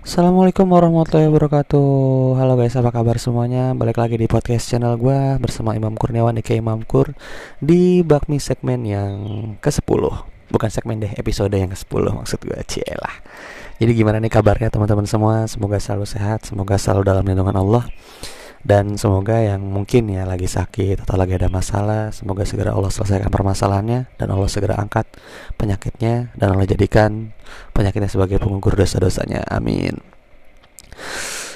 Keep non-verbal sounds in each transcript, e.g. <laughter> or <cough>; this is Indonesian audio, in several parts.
Assalamualaikum warahmatullahi wabarakatuh Halo guys, apa kabar semuanya? Balik lagi di podcast channel gue Bersama Imam Kurniawan di Imam Kur Di bakmi segmen yang ke-10 Bukan segmen deh, episode yang ke-10 Maksud gue, cielah Jadi gimana nih kabarnya teman-teman semua? Semoga selalu sehat Semoga selalu dalam lindungan Allah dan semoga yang mungkin ya lagi sakit atau lagi ada masalah Semoga segera Allah selesaikan permasalahannya Dan Allah segera angkat penyakitnya Dan Allah jadikan penyakitnya sebagai penggugur dosa-dosanya. Amin.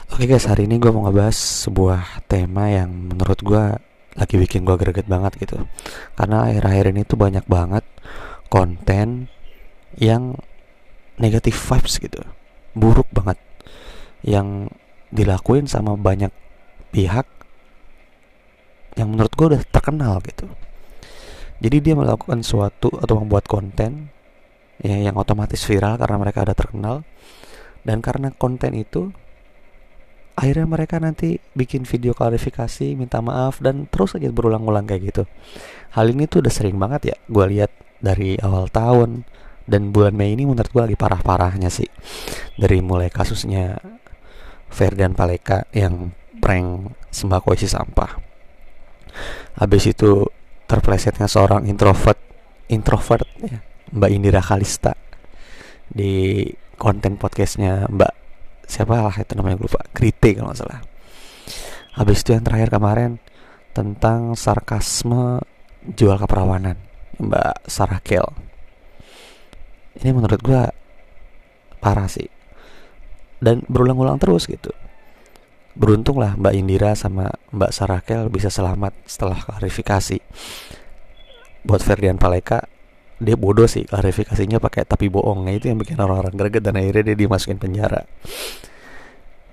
Oke guys hari ini gue mau ngebahas sebuah tema yang menurut gue lagi bikin gue greget banget gitu. Karena akhir-akhir ini tuh banyak banget konten yang negatif vibes gitu. Buruk banget. Yang dilakuin sama banyak pihak yang menurut gue udah terkenal gitu. Jadi dia melakukan suatu atau membuat konten ya yang otomatis viral karena mereka udah terkenal. Dan karena konten itu akhirnya mereka nanti bikin video klarifikasi minta maaf dan terus aja berulang-ulang kayak gitu. Hal ini tuh udah sering banget ya gue lihat dari awal tahun. Dan bulan Mei ini menurut gue lagi parah-parahnya sih. Dari mulai kasusnya Ferdian Paleka yang prank sembako isi sampah. Habis itu terplesetnya seorang introvert introvert ya, Mbak Indira Kalista di konten podcastnya Mbak siapa lah itu namanya lupa Krite kalau nggak salah. Habis itu yang terakhir kemarin tentang sarkasme jual keperawanan Mbak Sarah Kel. Ini menurut gua parah sih dan berulang-ulang terus gitu. Beruntunglah Mbak Indira sama Mbak Sarakel bisa selamat setelah klarifikasi. Buat Ferdian Paleka dia bodoh sih klarifikasinya pakai tapi bohong. Nah, itu yang bikin orang-orang greget dan akhirnya dia dimasukin penjara.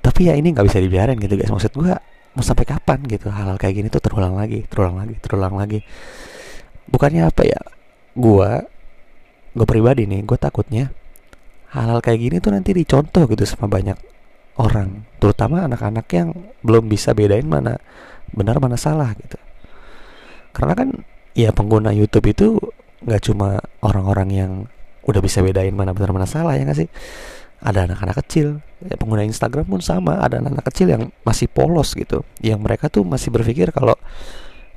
Tapi ya ini nggak bisa dibiarin gitu guys. Maksud gue mau sampai kapan gitu? Hal-hal kayak gini tuh terulang lagi terulang lagi terulang lagi. Bukannya apa ya? Gue gue pribadi nih gue takutnya hal-hal kayak gini tuh nanti dicontoh gitu sama banyak orang, terutama anak-anak yang belum bisa bedain mana benar mana salah gitu. Karena kan ya pengguna YouTube itu nggak cuma orang-orang yang udah bisa bedain mana benar mana salah ya nggak sih? Ada anak-anak kecil, ya pengguna Instagram pun sama, ada anak-anak kecil yang masih polos gitu, yang mereka tuh masih berpikir kalau,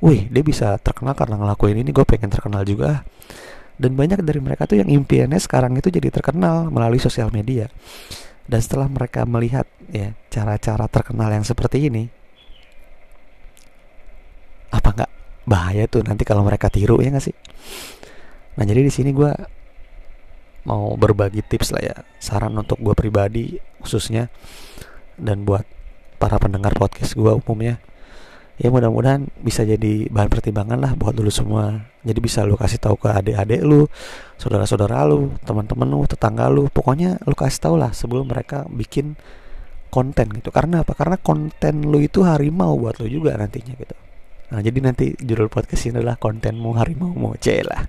wih dia bisa terkenal karena ngelakuin ini, gue pengen terkenal juga. Dan banyak dari mereka tuh yang impiannya sekarang itu jadi terkenal melalui sosial media. Dan setelah mereka melihat ya cara-cara terkenal yang seperti ini, apa nggak bahaya tuh nanti kalau mereka tiru ya nggak sih? Nah jadi di sini gue mau berbagi tips lah ya, saran untuk gue pribadi khususnya dan buat para pendengar podcast gue umumnya ya mudah-mudahan bisa jadi bahan pertimbangan lah buat dulu semua. Jadi bisa lu kasih tahu ke adik-adik lu saudara-saudara lu teman-teman lu tetangga lu. Pokoknya lu kasih tahu lah sebelum mereka bikin konten gitu. Karena apa? Karena konten lu itu harimau buat lu juga nantinya gitu. Nah jadi nanti judul podcast ini adalah kontenmu harimau mau lah.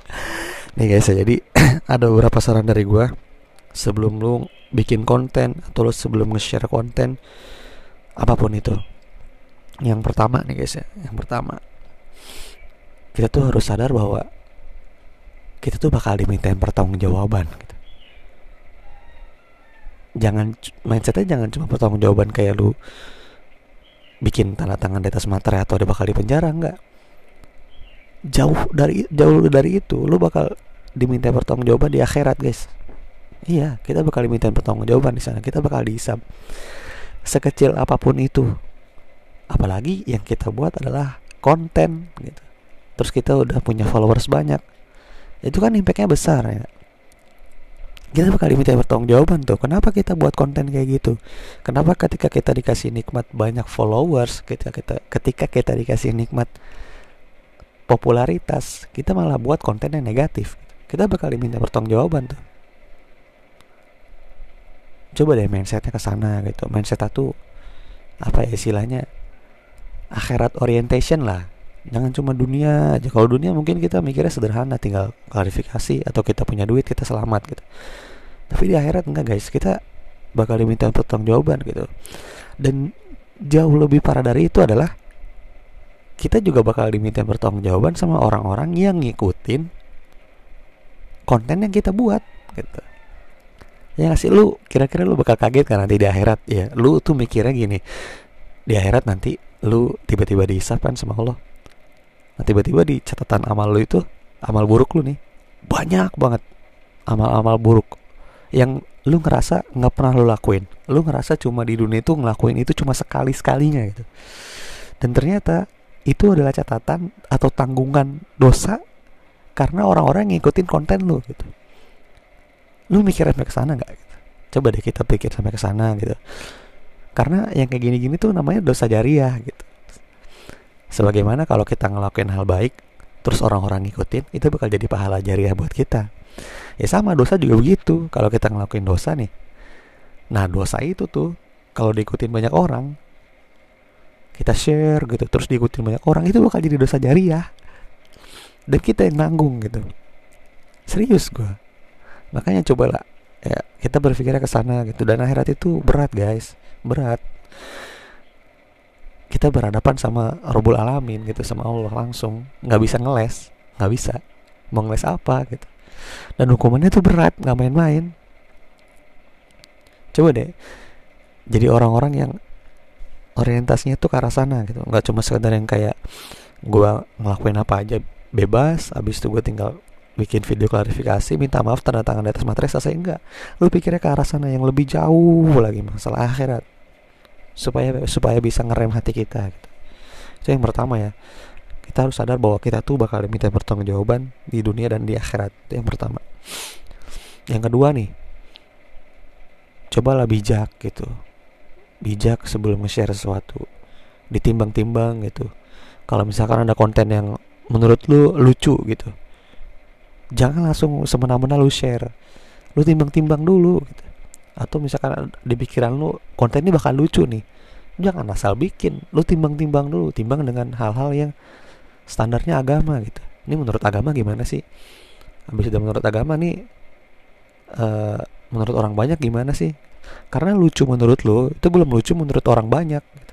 <laughs> Nih guys jadi <clears throat> ada beberapa saran dari gua. Sebelum lu bikin konten atau lu sebelum nge-share konten apa pun itu yang pertama nih guys ya. Yang pertama. Kita tuh harus sadar bahwa kita tuh bakal dimintain pertanggungjawaban gitu. jangan mindsetnya jangan cuma pertanggungjawaban kayak lu bikin tanda tangan di atas materai atau dia bakal di penjara enggak. Jauh dari jauh dari itu lu bakal diminta pertanggungjawaban di akhirat guys. Iya kita bakal diminta pertanggungjawaban di sana. Kita bakal dihisap sekecil apa pun itu apalagi yang kita buat adalah konten gitu. Terus kita udah punya followers banyak. Itu kan impactnya besar ya. Kita bakal diminta bertanggung jawaban tuh kenapa kita buat konten kayak gitu? Kenapa ketika kita dikasih nikmat banyak followers ketika kita ketika kita dikasih nikmat popularitas kita malah buat konten yang negatif? Kita bakal diminta bertanggung jawaban tuh. Coba deh mindsetnya ke sana gitu. Mindset tuh apa ya istilahnya akhirat orientation lah. Jangan cuma dunia aja. Kalau dunia mungkin kita mikirnya sederhana tinggal klarifikasi atau kita punya duit kita selamat gitu. Tapi di akhirat enggak guys. Kita bakal diminta jawaban gitu. Dan jauh lebih parah dari itu adalah kita juga bakal diminta jawaban sama orang-orang yang ngikutin konten yang kita buat gitu. Ya ngasih lu kira-kira lu bakal kaget kan nanti di akhirat? Ya lu tuh mikirnya gini. Di akhirat nanti lu tiba-tiba dihisap kan sama Allah. Nah tiba-tiba di catatan amal lu itu amal buruk lu nih banyak banget amal-amal buruk yang lu ngerasa nggak pernah lu lakuin. Lu ngerasa cuma di dunia itu ngelakuin itu cuma sekali sekalinya gitu. Dan ternyata itu adalah catatan atau tanggungan dosa karena orang-orang ngikutin konten lu gitu. Lu mikir sampai ke sana nggak gitu. coba deh kita pikir sampai ke sana gitu karena yang kayak gini-gini tuh namanya dosa jariah gitu. Sebagaimana kalau kita ngelakuin hal baik terus orang-orang ngikutin itu bakal jadi pahala jariah buat kita. Ya sama dosa juga begitu. Kalau kita ngelakuin dosa nih. Nah dosa itu tuh kalau diikutin banyak orang kita share gitu terus diikutin banyak orang itu bakal jadi dosa jariah. Dan kita yang nanggung gitu. Serius gue makanya cobalah ya kita berpikirnya ke sana gitu. Dan akhirat itu berat guys. Berat. Kita berhadapan sama Robul Alamin gitu sama Allah langsung. Nggak bisa ngeles. Nggak bisa. Mau ngeles apa gitu. Dan hukumannya tuh berat nggak main-main. Coba deh. Jadi orang-orang yang orientasinya tuh ke arah sana gitu. Nggak cuma sekedar yang kayak gue ngelakuin apa aja bebas abis itu gue tinggal bikin video klarifikasi minta maaf tanda tangan di atas materai selesai enggak. Lu pikirnya ke arah sana yang lebih jauh lagi masalah akhirat. Supaya supaya bisa ngerem hati kita gitu. itu yang pertama ya. Kita harus sadar bahwa kita tuh bakal diminta pertanggungjawaban di dunia dan di akhirat. Itu yang pertama. Yang kedua nih cobalah bijak gitu. Bijak sebelum nge-share sesuatu. Ditimbang-timbang gitu. Kalau misalkan ada konten yang menurut lu lucu gitu jangan langsung semena-mena lu share. Lu timbang-timbang dulu gitu. atau misalkan di pikiran lu konten ini bakal lucu nih. Jangan asal bikin. Lu timbang-timbang dulu timbang dengan hal-hal yang standarnya agama gitu. Ini menurut agama gimana sih? Habis itu menurut agama nih uh, menurut orang banyak gimana sih? Karena lucu menurut lu itu belum lucu menurut orang banyak gitu.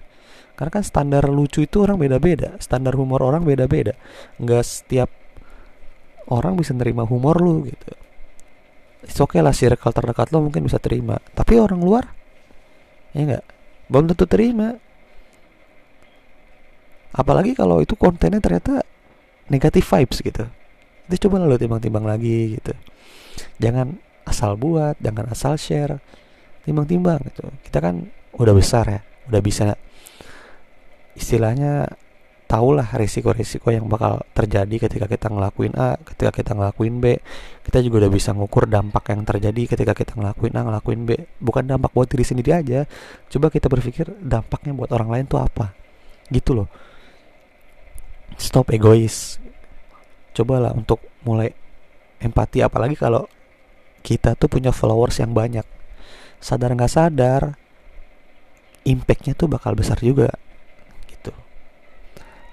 karena kan standar lucu itu orang beda-beda. Standar humor orang beda-beda. Nggak setiap orang bisa nerima humor lu gitu. It's okay lah circle terdekat lo mungkin bisa terima. Tapi orang luar ya enggak belum tentu terima. Apalagi kalau itu kontennya ternyata negatif vibes gitu. Itu coba lo timbang-timbang lagi gitu. Jangan asal buat jangan asal share. Timbang-timbang gitu. Kita kan udah besar ya udah bisa istilahnya tahulah risiko-risiko yang bakal terjadi ketika kita ngelakuin A, ketika kita ngelakuin B. Kita juga udah bisa ngukur dampak yang terjadi ketika kita ngelakuin A, ngelakuin B. Bukan dampak buat diri sendiri aja. Coba kita berpikir dampaknya buat orang lain tuh apa. Gitu loh. Stop egois. Cobalah untuk mulai empati apalagi kalau kita tuh punya followers yang banyak. Sadar nggak sadar, impactnya tuh bakal besar juga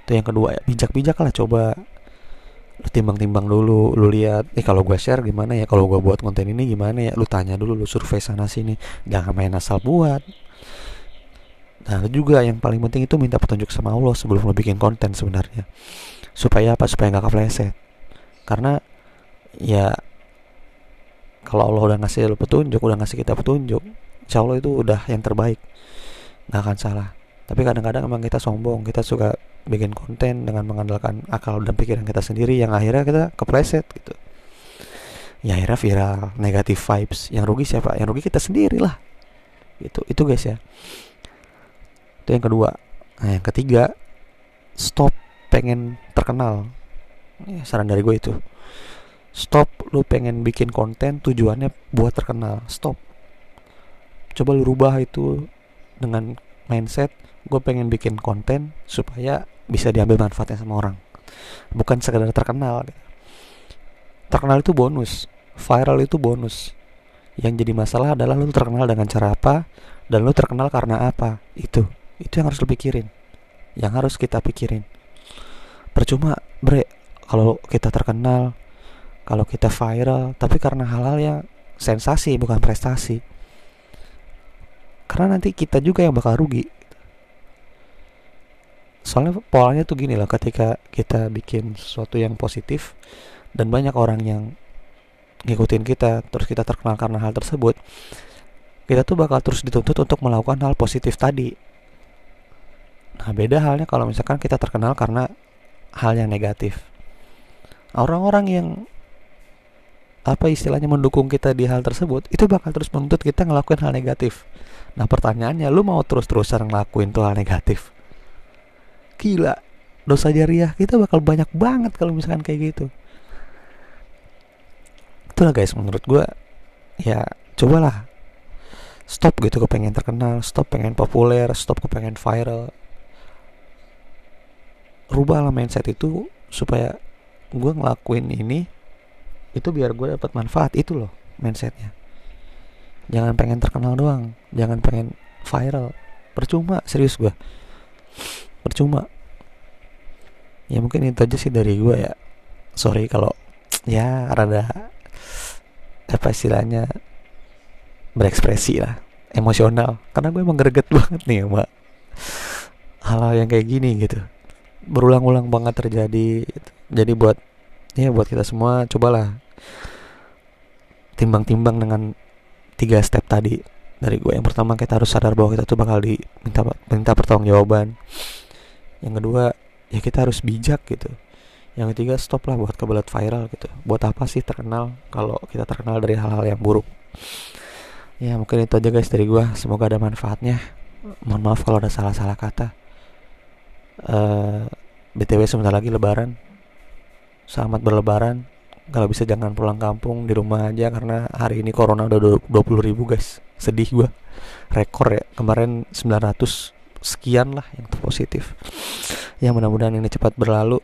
itu yang kedua ya bijak-bijak lah coba lu timbang-timbang dulu lu lihat eh kalau gue share gimana ya? Kalau gue buat konten ini gimana ya? Lu tanya dulu lu survei sana sini. Jangan main asal buat. Nah juga yang paling penting itu minta petunjuk sama Allah sebelum lu bikin konten sebenarnya. Supaya apa? Supaya nggak kepleset. Karena ya kalau Allah udah ngasih lu petunjuk udah ngasih kita petunjuk insya Allah itu udah yang terbaik. Nggak akan salah tapi kadang-kadang emang kita sombong kita suka bikin konten dengan mengandalkan akal dan pikiran kita sendiri yang akhirnya kita kepleset gitu. Ya akhirnya viral negatif vibes. Yang rugi siapa? Yang rugi kita sendiri lah gitu. Itu guys ya. Itu yang kedua. Nah yang ketiga stop pengen terkenal. Ya, saran dari gue itu. Stop lu pengen bikin konten tujuannya buat terkenal. Stop. Coba lu rubah itu dengan mindset gue pengen bikin konten supaya bisa diambil manfaatnya sama orang. Bukan sekedar terkenal terkenal itu bonus. Viral itu bonus. Yang jadi masalah adalah lu terkenal dengan cara apa dan lu terkenal karena apa. Itu. Itu yang harus lu pikirin. Yang harus kita pikirin. Percuma bre kalau kita terkenal kalau kita viral tapi karena hal-hal yang sensasi bukan prestasi. Karena nanti kita juga yang bakal rugi soalnya polanya tuh gini lah ketika kita bikin sesuatu yang positif dan banyak orang yang ngikutin kita terus kita terkenal karena hal tersebut kita tuh bakal terus dituntut untuk melakukan hal positif tadi. Nah beda halnya kalau misalkan kita terkenal karena hal yang negatif. Orang-orang yang apa istilahnya mendukung kita di hal tersebut itu bakal terus menuntut kita ngelakuin hal negatif. Nah pertanyaannya lu mau terus-terusan ngelakuin tuh hal negatif gila dosa jariah. Kita bakal banyak banget kalau misalkan kayak gitu. Itulah guys menurut gue ya cobalah. Stop gitu kepengen terkenal stop pengen populer stop kepengen viral. Rubahlah mindset itu supaya gue ngelakuin ini itu biar gue dapat manfaat. Itu loh mindsetnya. Jangan pengen terkenal doang jangan pengen viral. Percuma serius gue percuma. Ya mungkin itu aja sih dari gue ya. Sorry kalau ya rada apa istilahnya berekspresi lah emosional. Karena gue emang greget <laughs> banget nih mbak. Hal-hal yang kayak gini gitu. Berulang-ulang banget terjadi gitu. jadi buat ya buat kita semua cobalah timbang-timbang dengan tiga step tadi dari gue yang pertama kita harus sadar bahwa kita tuh bakal diminta minta pertanggungjawaban yang kedua ya kita harus bijak gitu. Yang ketiga stop lah buat kebelet viral gitu. Buat apa sih terkenal kalau kita terkenal dari hal-hal yang buruk? Ya mungkin itu aja guys dari gua. Semoga ada manfaatnya. Mohon maaf kalau ada salah-salah kata. Uh, btw sebentar lagi lebaran. Selamat berlebaran. Kalau bisa jangan pulang kampung di rumah aja karena hari ini corona udah 20 ribu guys. Sedih gua. Rekor ya kemarin 900 sekian lah yang positif ya mudah-mudahan ini cepat berlalu.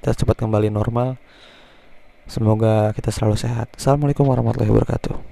Kita cepat kembali normal. Semoga kita selalu sehat. Assalamualaikum warahmatullahi wabarakatuh